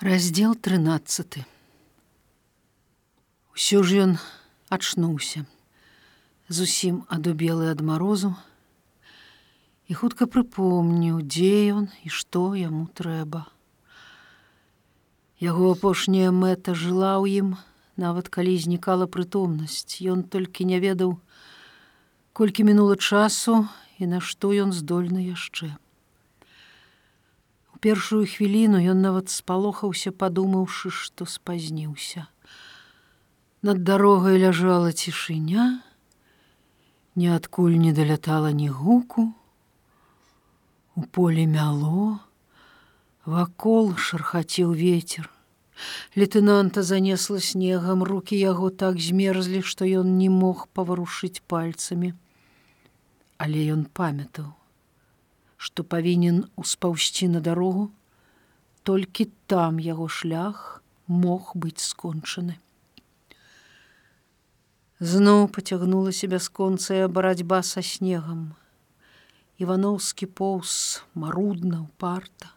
Раздел 13. Усё ж ён ачнуўся, зусім адубелы ад марозу і хутка прыпомніў, дзе ён і што яму трэба. Яго апошняя мэта жыла ў ім, нават калі знікала прытомнасць, Ён толькі не ведаў, колькі мінула часу і на што ён здольны яшчэ першую хвіліну ён нават спалохаўся, падумаўшы, што спазніўся. Над дарогай ляжала цішыня, ніадкуль не далятала ні гуку. У поле мяло, вакол шархаціў ветер. Лейтенанта занесла снегам, руки яго так змерзлі, што ён не мог паварушыць пальцамі. Але ён памятаў што павінен успаўсці на дарогу, толькі там яго шлях мог быць скончаны. Зноў пацягнулася бясконцая барацьба са снегам. Івановскі поўз марудна парта,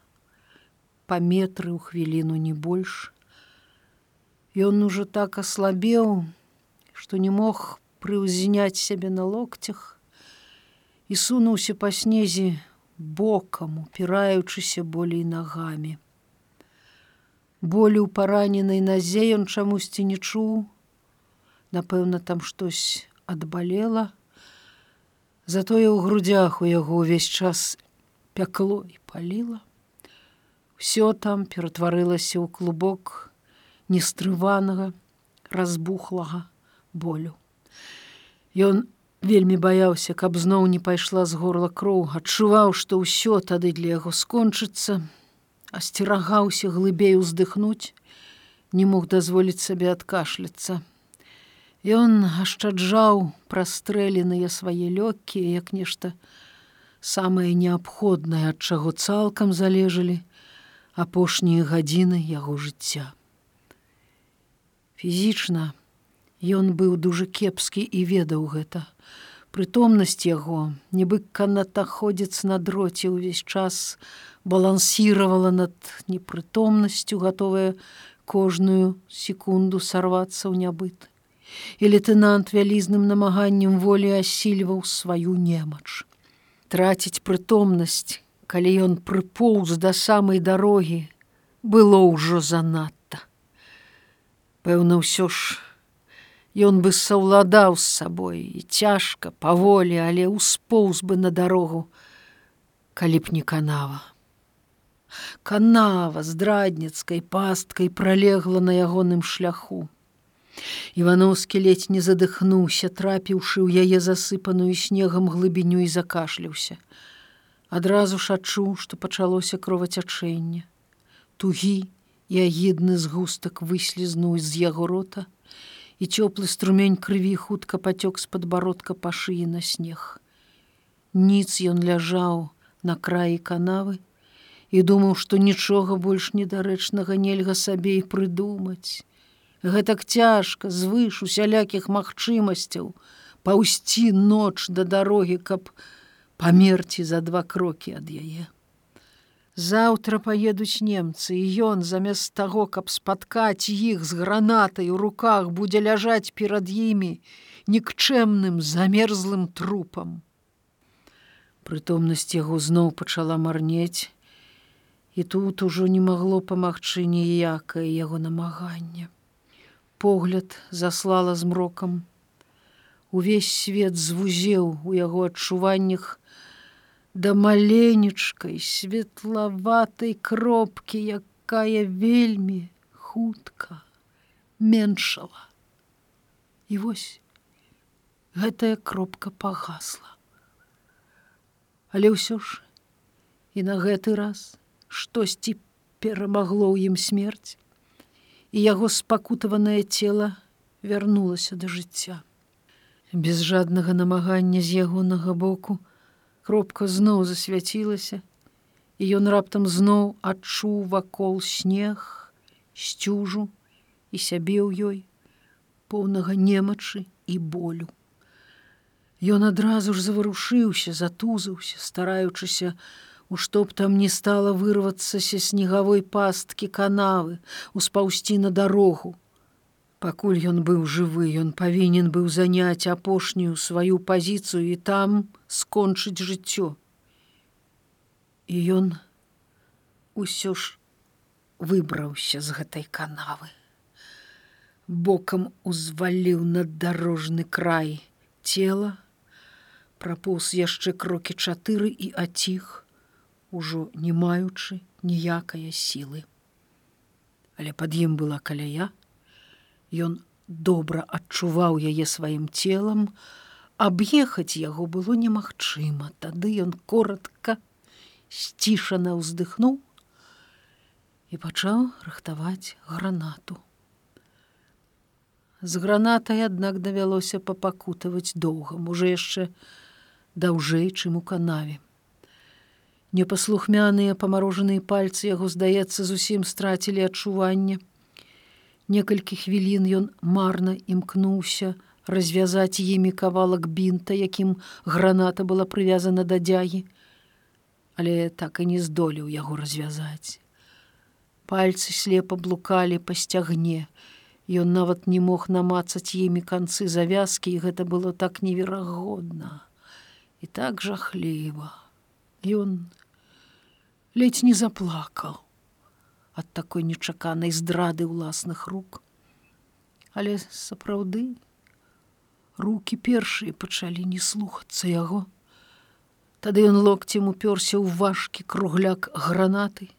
па метры ў хвіліну не больш. Ён ужо так аслабеў, што не мог прыўзняць сябе на локцях і сунуўся па снезе бокам, упіраючыся болей нагамі. Болю ў параненай назе ён чамусьці не чуў, Напэўна, там штось адбалела. Затое ў грудях у яго ўвесь час пякло і паліла. Усё там ператварылася ў клубок нестрыванага, разбухлага болю. Ён вельмі баяўся, каб зноў не пайшла з горла кроў, адчуваў, што ўсё тады для яго скончыцца, асцерагаўся глыбей уздыхнуць, не мог дазволіць сабе адкашляцца. Ён ашчаджаў прастрэленыя свае лёгкія, як нешта самае неабходнае, ад чаго цалкам залежалі апошнія гадзіны яго жыцця. Фізічна ён быў дужа кепскі і ведаў гэта, прытомнасць яго нібы канатаходзец на дроце ўвесь час балансіравала над непрытомнасцю гатовая кожную секунду сарвацца ў нябыт. І лейтенант вялізным намаганнем волі асільваў сваю немач. Траціць прытомнасць калі ён прыпоўз да самай дарогі было ўжо занадта. Пэўна ўсё ж Ён бы саўладаў з сабой і цяжка, паволі, але ўспоўз бы на дарогу, калі б не канава. Канава здрадніцкай пасткай пролегла на ягоным шляху. Івановскі ледзь не задыхнуўся, трапіўшы ў яе засыпаную снегам глыбіню і закашляўся. Адразу ж адчуў, што пачалося кровацячэнне. Тугі і агідны згустак выслізнуў з яго рота, і цёплы струмень крыві хутка пацёк з падбародка па шыі на снег. Ніц ён ляжаў на краі канавы і думаў, што нічога больш недарэчнага нельга сабе і прыдумаць. Гэтак цяжка звыш усялякіх магчымасцяў паўсці ноч да дарогі, каб памерці за два крокі ад яе. Заўтра паедуць немцы і ён замест таго, каб спаткаць іх з гранатай у руках будзе ляжаць перад імі нікчэмным замерзлым трупам. Прытомнасць яго зноў пачала марнець, і тут ужо не магло памагчы ніякае яго намаганне. Погляд заслала змрокам. Увесь свет звузеў у яго адчуваннях, да маленечкай светлаватай кропкі, якая вельмі хутка меншала. І вось гэтая кропка пагасла. Але ўсё ж і на гэты раз штосьці перамагло ў ім смерць, і яго спакутаванае цела вярнулася да жыцця. Без жаднага намагання з ягонага боку, кропка зноў засвяцілася і ён раптам зноў адчуў вакол снег сцюжу і сябе ў ёй поўнага немачы і болю Ён адразу ж заварушыўся затузаўся стараючыся У што б там не стала вырвацца са снегавой пасткі канавы, успаўсці на дарогу. Пакуль ён быў жывы, ён павінен быў заняць апошнюю сваю пазіцыю і там скончыць жыццё. І ён усё ж выбраўся з гэтай канавы. Бокам узваліў наддарожны край цела, прапоўз яшчэ крокі чатыры і аціх, ужо не маючы ніякае сілы. Але пад ім была каляя, Ён добра адчуваў яе сваім целам, аб'ехаць яго было немагчыма, Тады ён коротко сцішана ўздыхнуў і пачаў рыхтаваць гранату. З гранатай, аднак давялося папакутаваць доўгам, уже яшчэ даўжэй, чым у канаве. Непаслухмяныя памарожаныя пальцы яго, здаецца, зусім страцілі адчуванне. Некалькі хвілін ён марна імкнуўся развязаць імі кавалак бінта, якім граната была прывязана да дзягі, але так і не здолеў яго развязаць. Пальцы слепа блукалі па сцягне. Ён нават не мог намацаць імі канцы завязкі, і гэта было так неверагодна і так жахліва. Ён ледзь не заплакаў ад такой нечаканай здрады ўласных рук. Але сапраўды руки першыя пачалі не слухацца яго. Тады ён локцем уперся ў важкі кругляк гранаты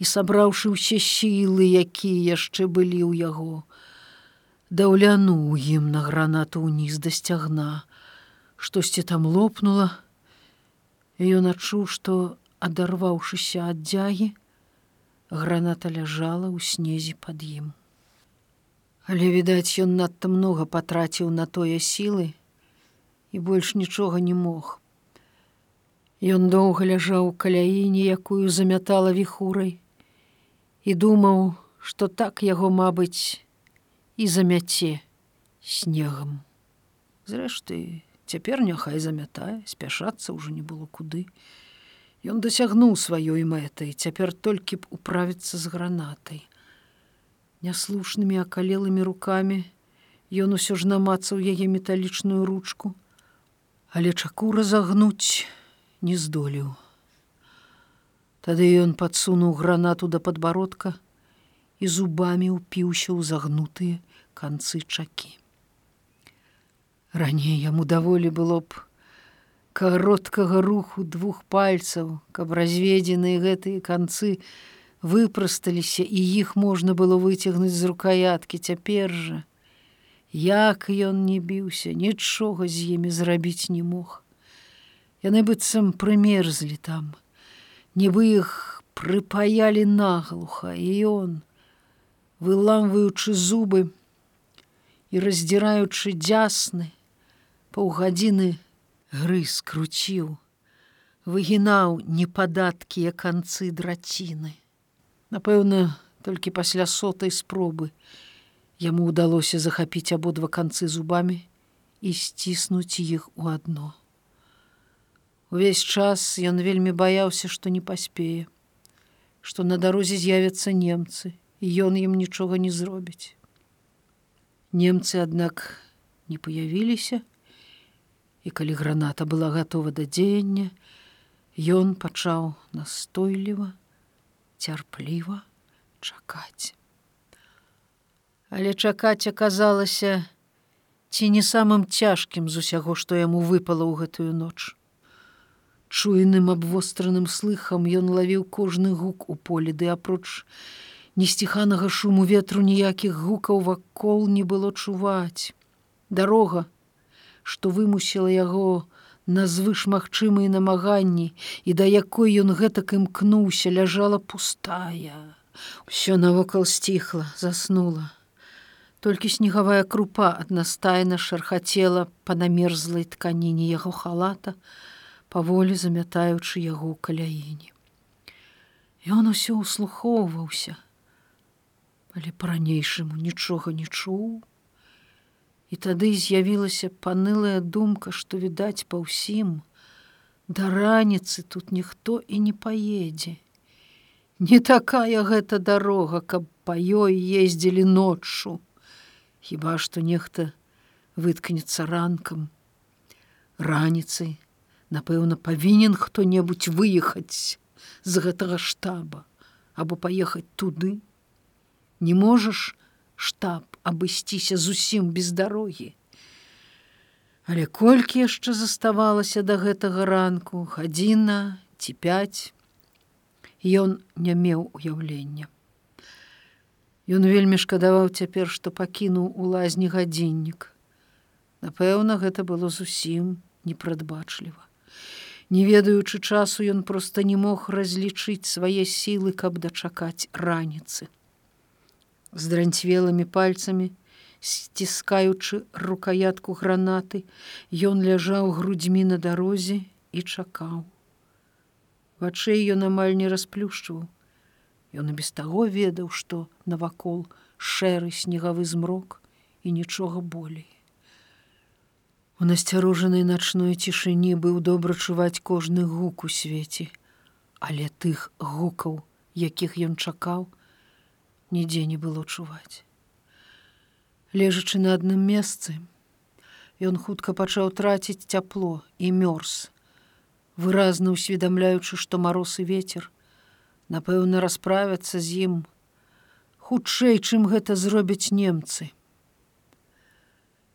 і сабраўшы ўсе сілы, якія яшчэ былі ў яго, даўлянуў ім на гранату ўніз да сцягна, штосьці там лопнула, і ён адчуў, што адарваўшыся ад дзягі, граната ляжала ў снезе пад ім. Але відаць, ён надта многа патраціў на тое сілы і больш нічога не мог. Ён доўга ляжаў каляіне, якую замятала віхурай і думаў, што так яго, мабыць, і замяце снегам. Зрэшты, цяпер няхай замятае, спяшацца ўжо не было куды. Ён дасягнуў сваёй мэтай, цяпер толькі б управіцца з гранатай. Няслушнымі акалелымі рукамі ён усё ж намацаў яе металічную ручку, але чаку разагнуць не здолеў. Тады ён падсунуў гранату да падбародка і зубамі ўпіўся ў загнутыя канцы чакі. Раней яму даволі было б, кароткага руху двух пальцаў, каб разведзеныя гэтыя канцы выпрасталіся і іх можна было выцягнуць з рукаяткі цяпер жа. Як ён не біўся, нічога з імі зрабіць не мог. Яны быццам прымерзлі там, нібы іх прыпаялі наглуха і ён, выламваючы зубы і раздзіраючы дзясны, паўгадзіны грыз круціў, выгінаў непадаткія канцы драціны. Напэўна, толькі пасля сотай спробы яму ўдалося захапіць абодва канцы зубамі і сціснуць іх у адно. Увесь час ён вельмі баяўся, што не паспее, што на дарозе з'явяцца немцы, і ён ім нічога не зробіць. Немцы, аднак, не паявіліся, і калі граната была гатова да дзеяння, ён пачаў настойліва, цярпліва чакаць. Але чакаць аказалася ці не самым цяжкім з усяго, што яму выпала ў гэтую ноч. Чуйным абвостраным слыхам ён лавіў кожны гук у полі, ды апроч несціханага шуму ветру ніякіх гукаў вакол не было чуваць. Дарога, што вымусіла яго на звышмагчымыя намаганні і да якой ён гэтак імкнуўся ляжала пустая. Усё навокал сціхла, заснула. Толькі снегавая крупа аднастайна шархацела па намерзлай тканіне яго халата, паволі замятаючы яго ў каляіне. Ён усё услухоўваўся, але па-ранейшаму нічога не чуў, І тады з'явілася панылая думка, што відаць па ўсім, Да раніцы тут ніхто і не паедзе. Не такая гэта дарога, каб па ёй ездзілі ноччу. Хіба што нехта выткнецца ранкам. Раніцай, напэўна, павінен хто-небудзь выехаць з гэтага штаба або паехаць туды. Не можаш штаб абысціся зусім без дарогі. Але колькі яшчэ заставалася да гэтага ранку, гадзіна ці пяць, Ён не меў уяўлення. Ён вельмі шкадаваў цяпер, што пакінуў у лазні гадзіннік. Напэўна, гэта было зусім непрадбачліва. Не ведаючы часу, ён проста не мог разлічыць свае сілы, каб дачакаць раніцы. З дранцвелымі пальцамі, сціскаючы рукоятку гранаты, ён ляжаў грудзьмі на дарозе і чакаў. Вачэй ён амаль не расплюшчваў. Ён і без таго ведаў, што навакол шэры снегавы змрок і нічога болей. У насцярожанай начной цішыні быў добра чуваць кожны гук у свеце, але тых гукаў, якіх ён чакаў, нідзе не было чуваць. Лежачы на адным месцы, ён хутка пачаў траціць цяпло і мёрз, выразна усведамляючы, што мароз і ветер, напэўна, расправяцца з ім хутчэй, чым гэта зробяць немцы.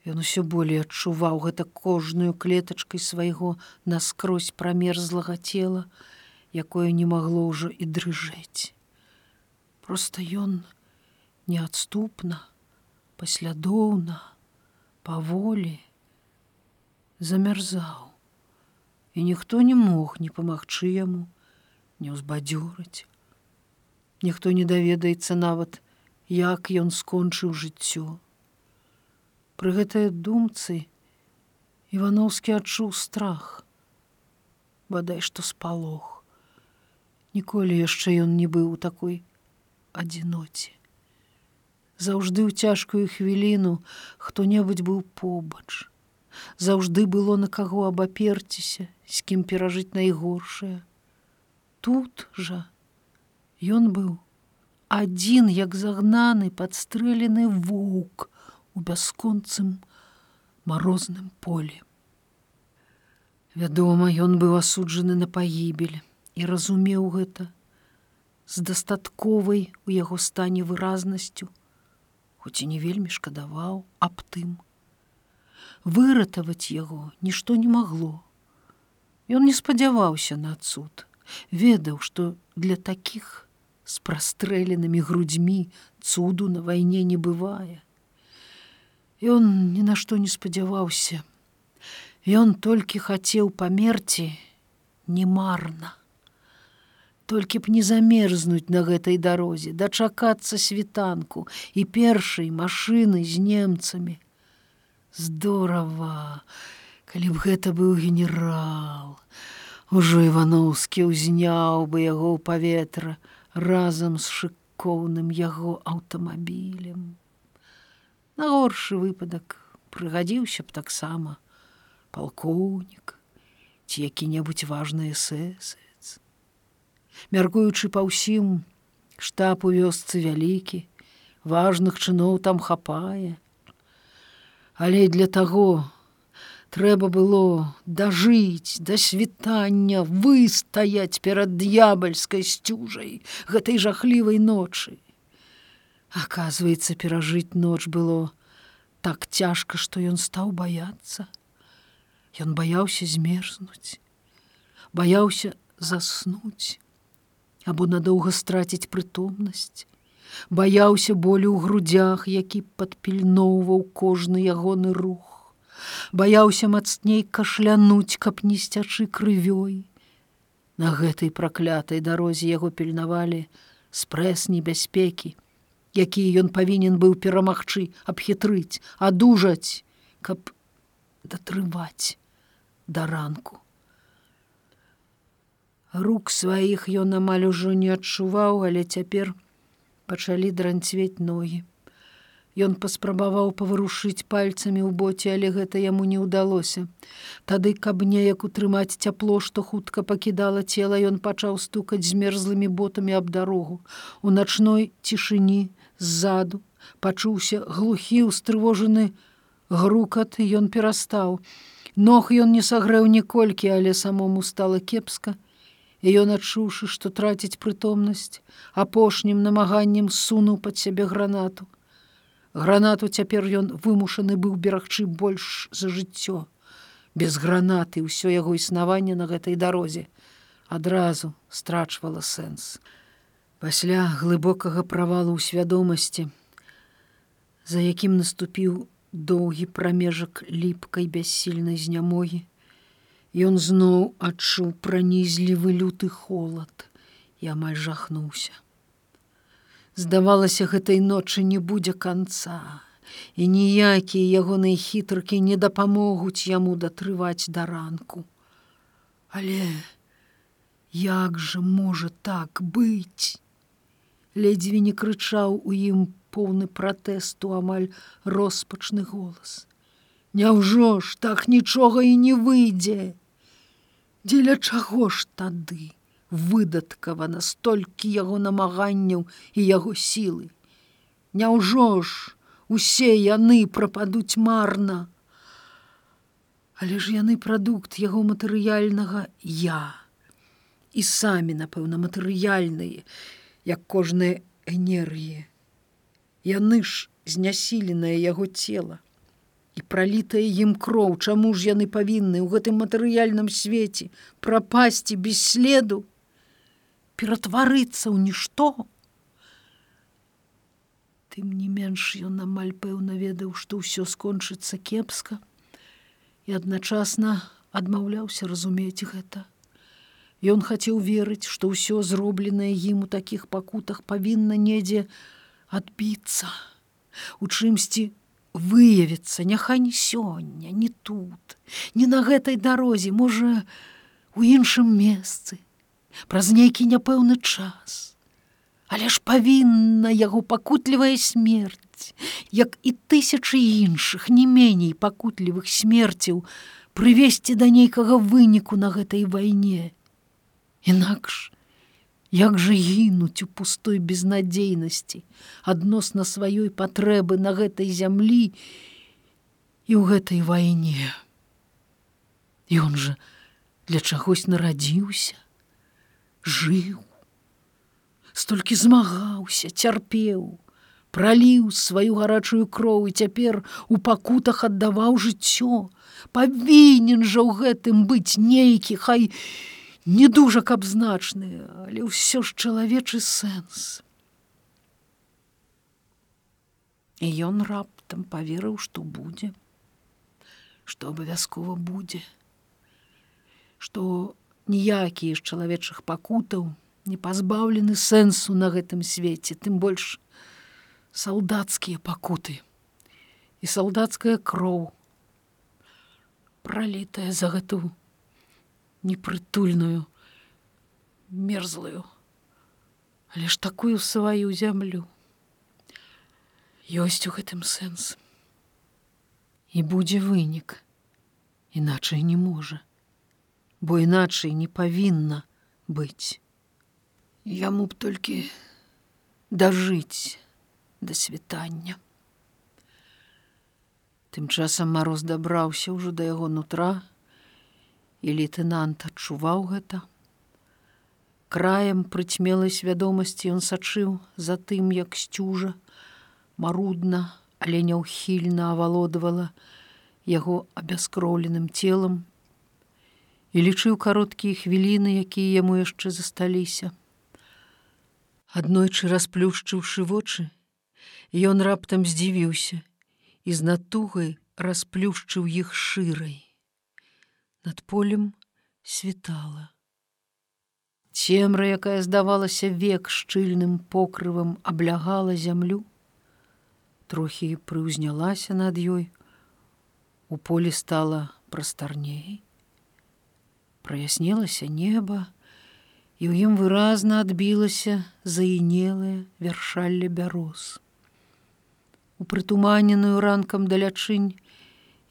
Ён усё болей адчуваў гэта кожную клетачкай свайго наскрозь прамерзлага цела, якое не магло ўжо і дрыжэць. Проста ён неадступна, паслядоўна, паволі замярзаў. І ніхто не мог не памагчы яму, не ўзбадзёрыць. Ніхто не даведаецца нават, як ён скончыў жыццё. Пры гэтай думцы Івановскі адчуў страх, бадай што спалох. Ніколі яшчэ ён не быў у такой адзіноце заўжды ў цяжкую хвіліну хто-небудзь быў побач. Заўжды было на каго абаперціся, з кім перажыць найгоршае. Тут жа ён быў адзін як загнаны падстрэлены воўк у бясконцым марозным полі. Вядома, ён быў асуджаны на пагібель і разумеў гэта з дастатковай у яго стане выразнасцю, хоць і не вельмі шкадаваў аб тым. Выратаваць яго нішто не магло. Ён не спадзяваўся на цуд, ведаў, што для такіх з прастрэленымі грудзьмі цуду на вайне не бывае. Ён ні на што не спадзяваўся. Ён толькі хацеў памерці немарна толькі б не замерзнуць на гэтай дарозе, дачакацца світанку і першай машыны з немцамі. Здорава, калі б гэта быў генерал. Ужо Івановскі ўзняў бы яго ў паветра разам з шыкоўным яго аўтамабілем. На горшы выпадак прыгадзіўся б таксама палкоўнік ці які-небудзь важныя эсэсы мяркуючы па ўсім штаб у вёсцы вялікі важных чыноў там хапае. Але для таго трэба было дажыць да світання выстаяць перад д'ябальскай сцюжай гэтай жахлівай ночы. Оказывается перажыць ноч было так цяжка што ён стаў баяцца. Ён баяўся змерзнуць баяўся заснуць або надоўга страціць прытомнасць, баяўся болю ў грудях, які падпільноўваў кожны ягоны рух, баяўся мацней кашлянуць, каб не сцячы крывёй. На гэтай праклятай дарозе яго пільнавалі спрэс небяспекі, якія ён павінен быў перамагчы, абхітрыць, адужаць, каб датрываць да ранку рук сваіх ён амаль ужо не адчуваў, але цяпер пачалі дранцвець ногі. Ён паспрабаваў паварушыць пальцамі ў боце, але гэта яму не ўдалося. Тады, каб неяк утрымаць цяпло, што хутка пакідала цела, ён пачаў стукаць змерзлымі ботамі аб дарогу. У начной цішыні ззаду пачуўся глухі ўстрывожаны грукат, ён перастаў. Ног ён не сагрэў ніколькі, але самому стала кепска. І ён адчуўшы, што траціць прытомнасць, апошнім намаганнем сунуў пад сябе гранату. Гранату цяпер ён вымушаны быў берагчы больш за жыццё. Без гранаты ўсё яго існаванне на гэтай дарозе адразу страчвала сэнс. Пасля глыбокага правалу ў свядомасці, за якім наступіў доўгі прамежак ліпкай бяссільнай знямогі, Ён зноў адчуў пранізлівы люты холад і амаль жахнуўся. Здавалася, гэтай ночы не будзе канца, і ніякія ягоныя хітрыкі не дапамогуць яму датрываць да ранку. Але як жа можа так быць? Ледзьве не крычаў у ім поўны пратэсту амаль роспачны голас. Няўжо ж так нічога і не выйдзе. Дзеля чаго ж тады? выдаткавана столькі яго намаганняў і яго сілы. Няўжо ж усе яны прападуць марна. Але ж яны прадукт яго матэрыяльнага я. І самі, напэўна, матэрыяльныя, як кожная энергія. Яны ж знясіленае яго цела і пралітае ім кроў, чаму ж яны павінны ў гэтым матэрыяльным свеце прапасці без следу, ператварыцца ў нішто. Тым не менш ён амаль пэўна ведаў, што ўсё скончыцца кепска і адначасна адмаўляўся разумець гэта. Ён хацеў верыць, што ўсё зробленае ім у такіх пакутах павінна недзе адбіцца, у чымсьці выявіцца, няхай не сёння, не тут, не на гэтай дарозе, можа, у іншым месцы, праз нейкі няпэўны час. Але ж павінна яго пакутлівая смерць, як і тысячы іншых не меней пакутлівых смерцяў прывесці да нейкага выніку на гэтай вайне. Інакш, як жа гінуць у пустой безнадзейнасці адносна сваёй патрэбы на гэтай зямлі і ў гэтай вайне. Ён жа для чагось нарадзіўся, жыў. Столькі змагаўся, цярпеў, праліў сваю гарачую кроў і цяпер у пакутах аддаваў жыццё. Павінен жа ў гэтым быць нейкі, хай не дужа каб значны, але ўсё ж чалавечы сэнс. І ён раптам паверыў, што будзе, што абавязкова будзе, што ніякія з чалавечых пакутаў не пазбаўлены сэнсу на гэтым свеце, тым больш салдацкія пакуты і салдацкая кроў, пралітая за гэту непрытульную, мерзлую, але ж такую сваю зямлю. Ёсць у гэтым сэнс. І будзе вынік, іначай не можа бо іначай не павінна быць. Яму б толькі дажыць да світання. Тым часам мароз дабраўся ўжо да яго нутра, і лейтенант адчуваў гэта. Краем прыцьмелай свядомасці ён сачыў за тым, як сцюжа, марудна, але няўхільна авалодавала яго абяскроўленым целам і лічыў кароткія хвіліны, якія яму яшчэ засталіся. Аднойчы расплюшчыўшы вочы, ён раптам здзівіўся і з натугай расплюшчыў іх шырай. Над полем світала. Цемра, якая здавалася век шчыльным покрывам, аблягала зямлю, трохі прыўзнялася над ёй, у полі стала прастарней праяснілася неба, і ў ім выразна адбілася заінелае вяршалле бяроз. у прытуманеную ранкам далячынь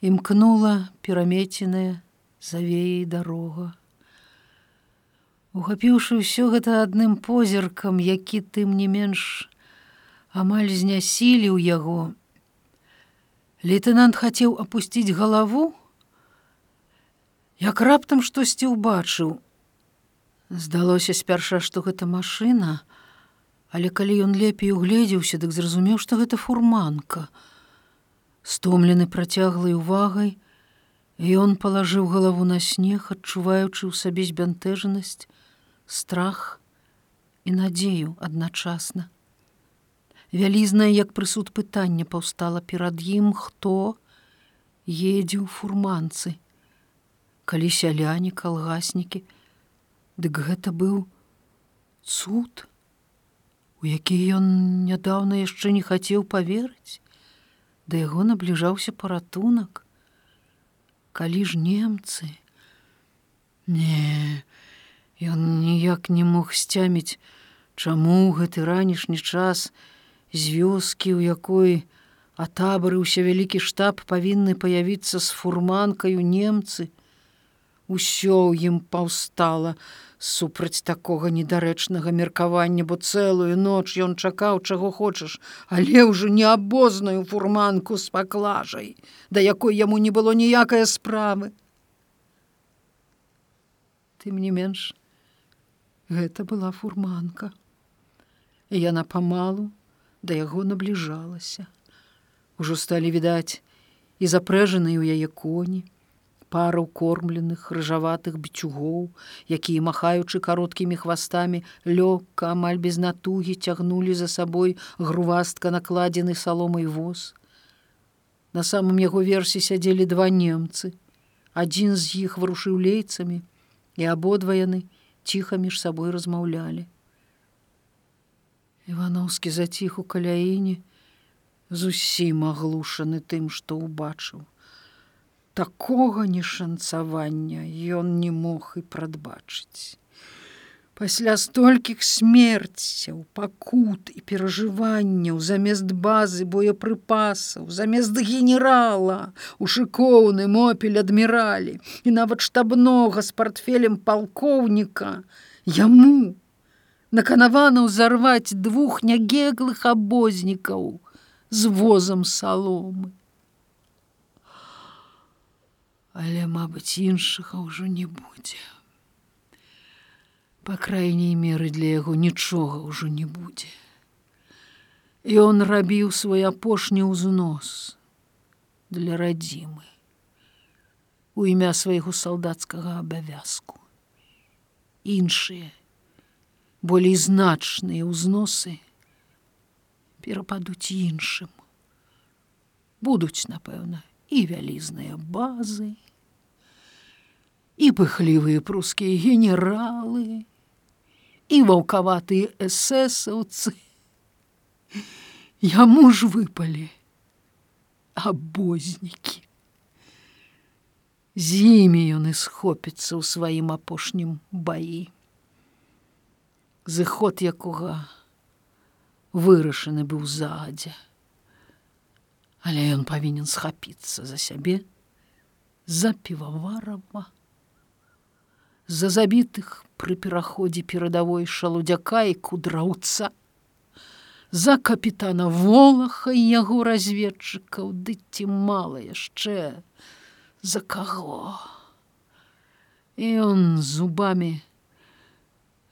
імкнула перамеценая завеяй дарога. Ухапіўшы ўсё гэта адным позіркам, які тым не менш амаль знясіліў яго, Лейтенант хацеў апусціць галаву, як раптам штосьці ўбачыў. Здалося спярша, што гэта машына, але калі ён лепей угледзеўся, дык зразумеў, што гэта фурманка. Стомлены працяглай увагай, ён палажыў галаву на снег, адчуваючы ў сабе збянтэжанасць, страх і надзею адначасна. Вялізнае, як прысуд пытання паўстала перад ім, хто едзе ў фурманцы. Калі сяляне калгаснікі, дык гэта быў цуд, у які ён нядаўна яшчэ не хацеў поверыць, да яго набліжаўся паратунак. Калі ж немцы, не, ён ніяк не мог сцяміць, чаму гэты ранішні час, з вёскі, у якой атабарыўся вялікі штаб павінны паявіцца з фурманкаю немцы. Усё ў ім паўстала супраць такога недарэчнага меркавання, бо цэлую ноч ён чакаў, чаго хочаш, але ўжо не абозную фурманку з паклажай, да якой яму не было ніякай справы. Тым не менш, гэта была фурманка. І яна памалу, да яго набліжалася. Ужо сталі відаць і запрэжаныя ў яе коні, пара укормленых рыжаватых бцюгоў, якія махаючы кароткімі хвастамі лёгка амаль без натугі цягнулі за сабой грувастка накладзены саломай воз. На самым яго версе сядзелі два немцы. Адзін з іх варушыў лейцамі, і абодва яны ціха між сабой размаўлялі. Івановскі заціх у каляіне, зусім аглушаны тым, што ўбачыў. Такога нешанцавання ён не мог і прадбачыць. Пасля столькіх смерцяў, пакут і перажыванняў замест базы боепрыпасаў, замест генерала, у шыкоўны мопель адміралі і нават штабнога з портфелем палкоўніка, яму, наканавана ўзарваць двух нягеглых абознікаў з возам саломы. Але, мабыць, іншага ўжо не будзе. Па крайняй меры для яго нічога ўжо не будзе. І он рабіў свой апошні ўзнос для радзімы у імя свайго салдацкага абавязку. Іншыя, болей значныя ўзносы перападуць іншым. Будуць, напэўна, і вялізныя базы, і пыхлівыя прускія генералы, і ваўкаватыя эсэсаўцы. Яму ж выпалі абознікі. З імі ён і схопіцца ў сваім апошнім баі зыход якога вырашаны быў загадзя. Але ён павінен схапіцца за сябе за піваварава, за забітых пры пераходзе перадавой шалудзяка і кудраўца, за капітана волаха і яго разведчыкаў ды ці мала яшчэ за каго. І ён зубамі,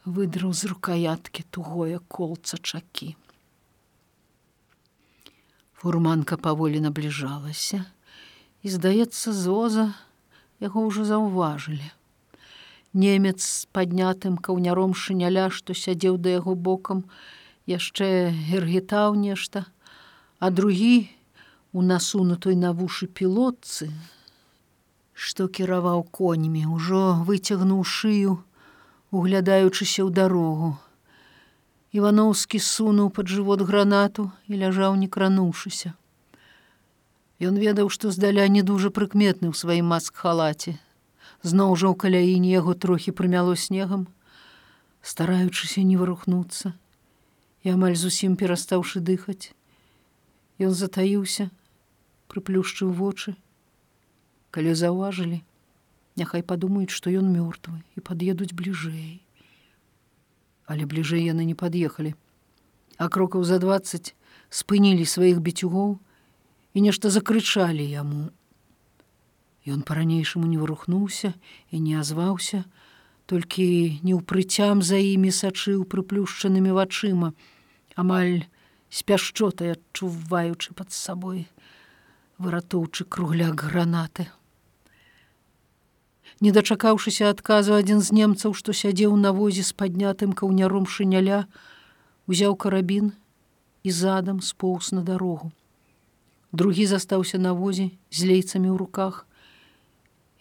выдраў з рукаяткі тугое колца чакі. Фурманка паволі набліжалася, і, здаецца, зоза яго ўжо заўважылі. Немец з паднятым каўняром шыняля, што сядзеў да яго бокам, яшчэ гергетаў нешта, а другі у насунутой на вушы пілотцы, што кіраваў коньмі, ужо выцягнуў шыю, углядаючыся ў дарогу. Івановскі сунуў пад жывот гранату і ляжаў не крануўшыся. Ён ведаў, што здаля не дужа прыкметны ў сваім маск-халаце. Зноў жа ў каляіне яго трохі прымяло снегам, стараючыся не варухнуцца і амаль зусім перастаўшы дыхаць. Ён затаіўся, прыплюшчыў вочы. Калі заўважылі, няхай падумаюць, што ён мёртвы і пад'едуць бліжэй. Але бліжэй яны не пад'ехалі. А крокаў за двадцать спынілі сваіх біцюгоў і нешта закрычалі яму. Ён па-ранейшаму не вырухнуўся і не азваўся, толькі неўпрыцям за імі сачыў прыплюшчанымі вачыма, амаль з пяшчотай адчуваючы пад сабой выратоўчы кругляк гранаты. Не дачакаўшыся адказу адзін з немцаў, што сядзеў на возе з паднятым каўняром шыняля, узяў карабін і задам споўз на дарогу. Другі застаўся на возе з лейцамі ў руках,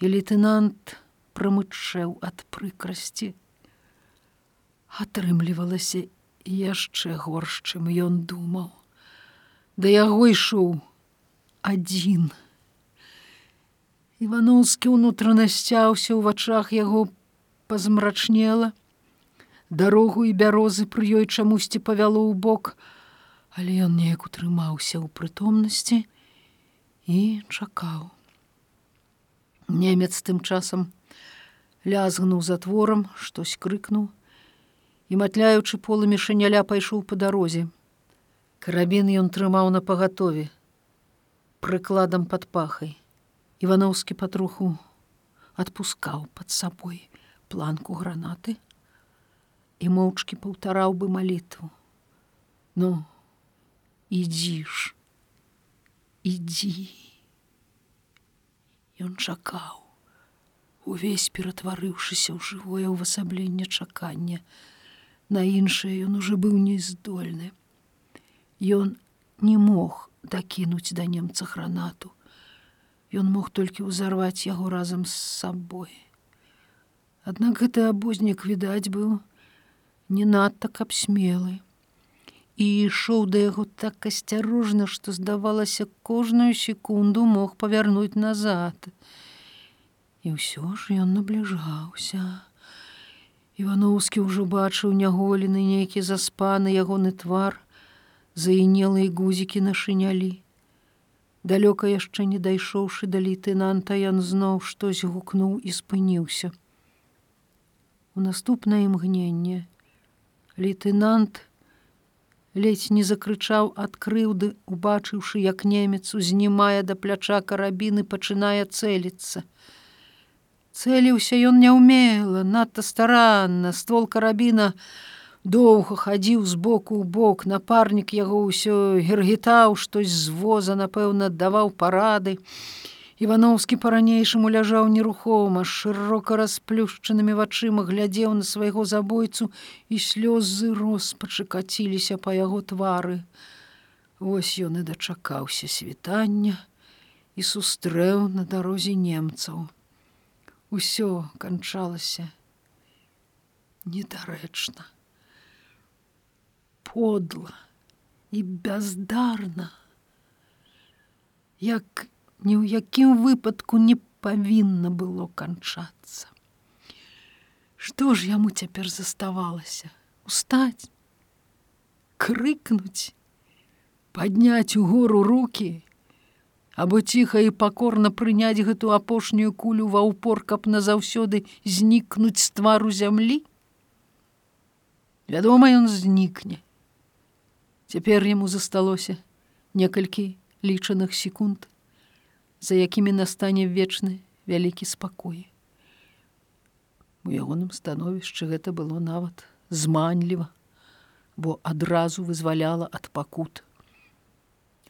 і лейтенант прамычэў ад прыкрасці. Атрымлівалася яшчэ горш, чым ён думаў. Да яго ішоў адзін. Івановскі ўнутрана сцяўся ў вачах яго пазмрачнела. Дарогу і бярозы пры ёй чамусьці павяло ў бок, але ён неяк утрымаўся ў прытомнасці і чакаў. Немец тым часам лязгнуў затворам, штось крыкнуў, і матляючы полымі шаняля пайшоў па дарозе. Карабін ён трымаў на пагатове, прыкладам пад пахай. Івановскі патроху адпускаў пад сабой планку гранаты і моўчкі паўтараў бы малітву. Ну, ідзіш, ідзі. Ён чакаў, увесь ператварыўшыся ў жывое ўвасабленне чакання, На іншае ён уже быў нездольны. Ён не мог дакінуць да немца гранату. Ён мог толькі ўзарваць яго разам з сабой. Аднак гэты абознік відаць быў не надта каб смелы і ішоў да яго так асцярожна, што здавалася кожную секунду мог павярнуць назад. І ўсё ж ён набліжаўся. Івановскі ўжо бачыў няголены нейкі заспаны ягоны твар, заінелыя гузікі на шынялі. Далёка яшчэ не дайшоўшы да лейтенанта, ён зноў штось гукнуў і спыніўся. У наступнае імгненне лейтенант ледзь не закрычаў ад крыўды, убачыўшы, як немец узнімае да пляча карабіны пачынае цэліцца. Цэліўся ён няўмела, надта старанна, ствол карабіна доўга хадзіў з боку ў бок, напарнік яго ўсё гергітаў, штось з воза, напэўна, даваў парады. Івановскі па-ранейшаму ляжаў нерухома, шырока расплюшчанымі вачыма глядзеў на свайго забойцу і слёзы роспачыкаціліся па яго твары. Вось ён і дачакаўся світання і сустрэў на дарозе немцаў усё канчалася недарэчна подла і бяздарна як ні ў якім выпадку не павінна было канчацца. Што ж яму цяпер заставалася? Устаць? Крыкнуць? Подняць угору руки або ціха і пакорна прыняць гэту апошнюю кулю ва ўпор, каб назаўсёды знікнуць з твару зямлі. Вядома, ён знікне. Цяпер яму засталося некалькі лічаных секунд, за якімі настане вечны вялікі спакой. У ягоным становішчы гэта было нават зманліва, бо адразу вызваляла ад пакут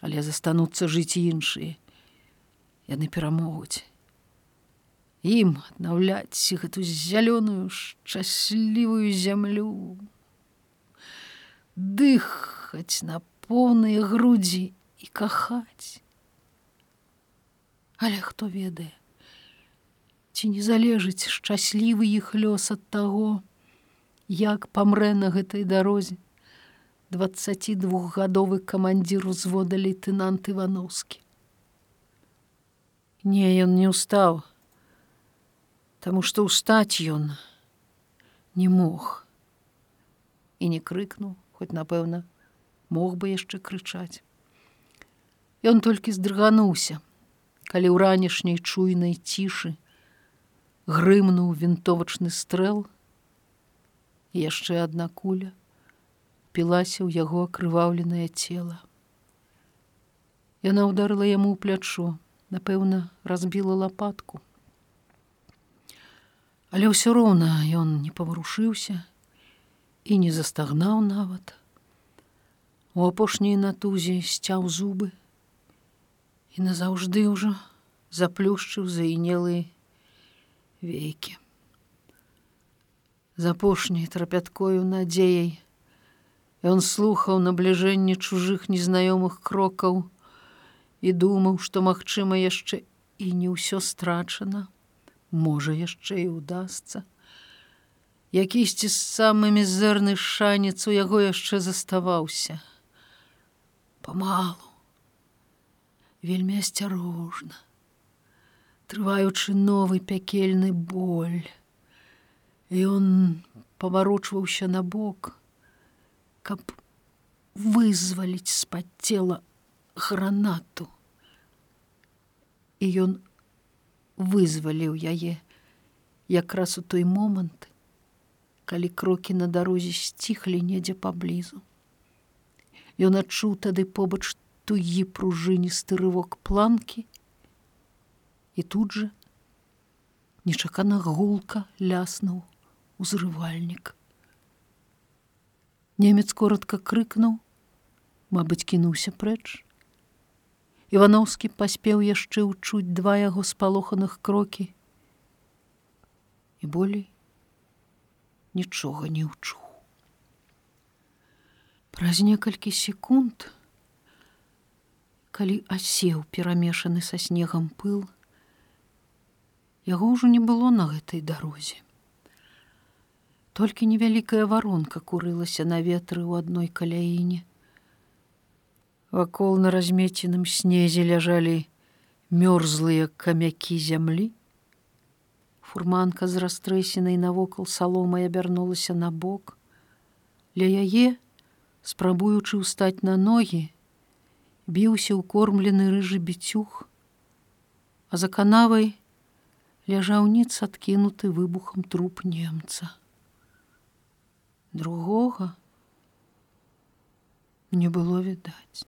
але застануцца жыць іншыя. Яны перамогуць. Ім аднаўляць гэту зялёную шчаслівую зямлю. Дыхаць на поўныя грудзі і кахаць. Але хто ведае, ці не залежыць шчаслівы іх лёс ад таго, як памрэ на гэтай дарозе 22гадовы камандзір узвода лейтенант Івановскі. Не, ён не ўстаў, Таму што ўстаць ён не мог і не крыкнуў, хоць напэўна, мог бы яшчэ крычаць. Ён толькі здрыгануўся, калі ў ранішняй чуйнай цішы грымнуў вінтовачны стрэл, яшчэ адна куля пілася ў яго акрываўленае цело. Яна ударыла яму ў плячо, напэўна, разбіла лапатку. Але ўсё роўна ён не паварушыўся і не застагнаў нават. У апошняй натузе сцяў зубы назаўжды ўжо заплюшчыў заінелыя вейкі. З апошняй трапяткою надзеяй ён слухаў набліжэнне чужых незнаёмых крокаў і думаў, што магчыма яшчэ і не ўсё страчана, можа яшчэ і удасца. Якісьці з самы мізэрны шанец у яго яшчэ заставаўся памалу, вельмі асцярожна, трываючы новы пякельны боль. Ён паварочваўся на бок, каб вызваліць з-пад цела гранату. І ён вызваліў яе якраз у той момант, калі крокі на дарозе сціхлі недзе паблізу. Ён адчуў тады побач тугі пружыністы рывок планкі. І тут жа нечакана гулка ляснуў узрывальнік. Немец коротко крыкнуў, Мабыць, кінуўся прэч. Івановскі паспеў яшчэ ўчуць два яго спалоханых крокі. І болей нічога не ўчуў. Праз некалькі секунд, калі асеў перамешаны са снегам пыл, яго ўжо не было на гэтай дарозе. Толькі невялікая варонка курылася на ветры ў адной каляіне. Вакол на размеценым снезе ляжалі мёрзлыя камякі зямлі. Фурманка з растрэсенай навокал саломай абярнулася на бок. Ля яе, спрабуючы ўстаць на ногі, біўся укормлены рыжы біцюх, а за канавай ляжаў ніц адкінуты выбухам труп немца. Другога не было відаць.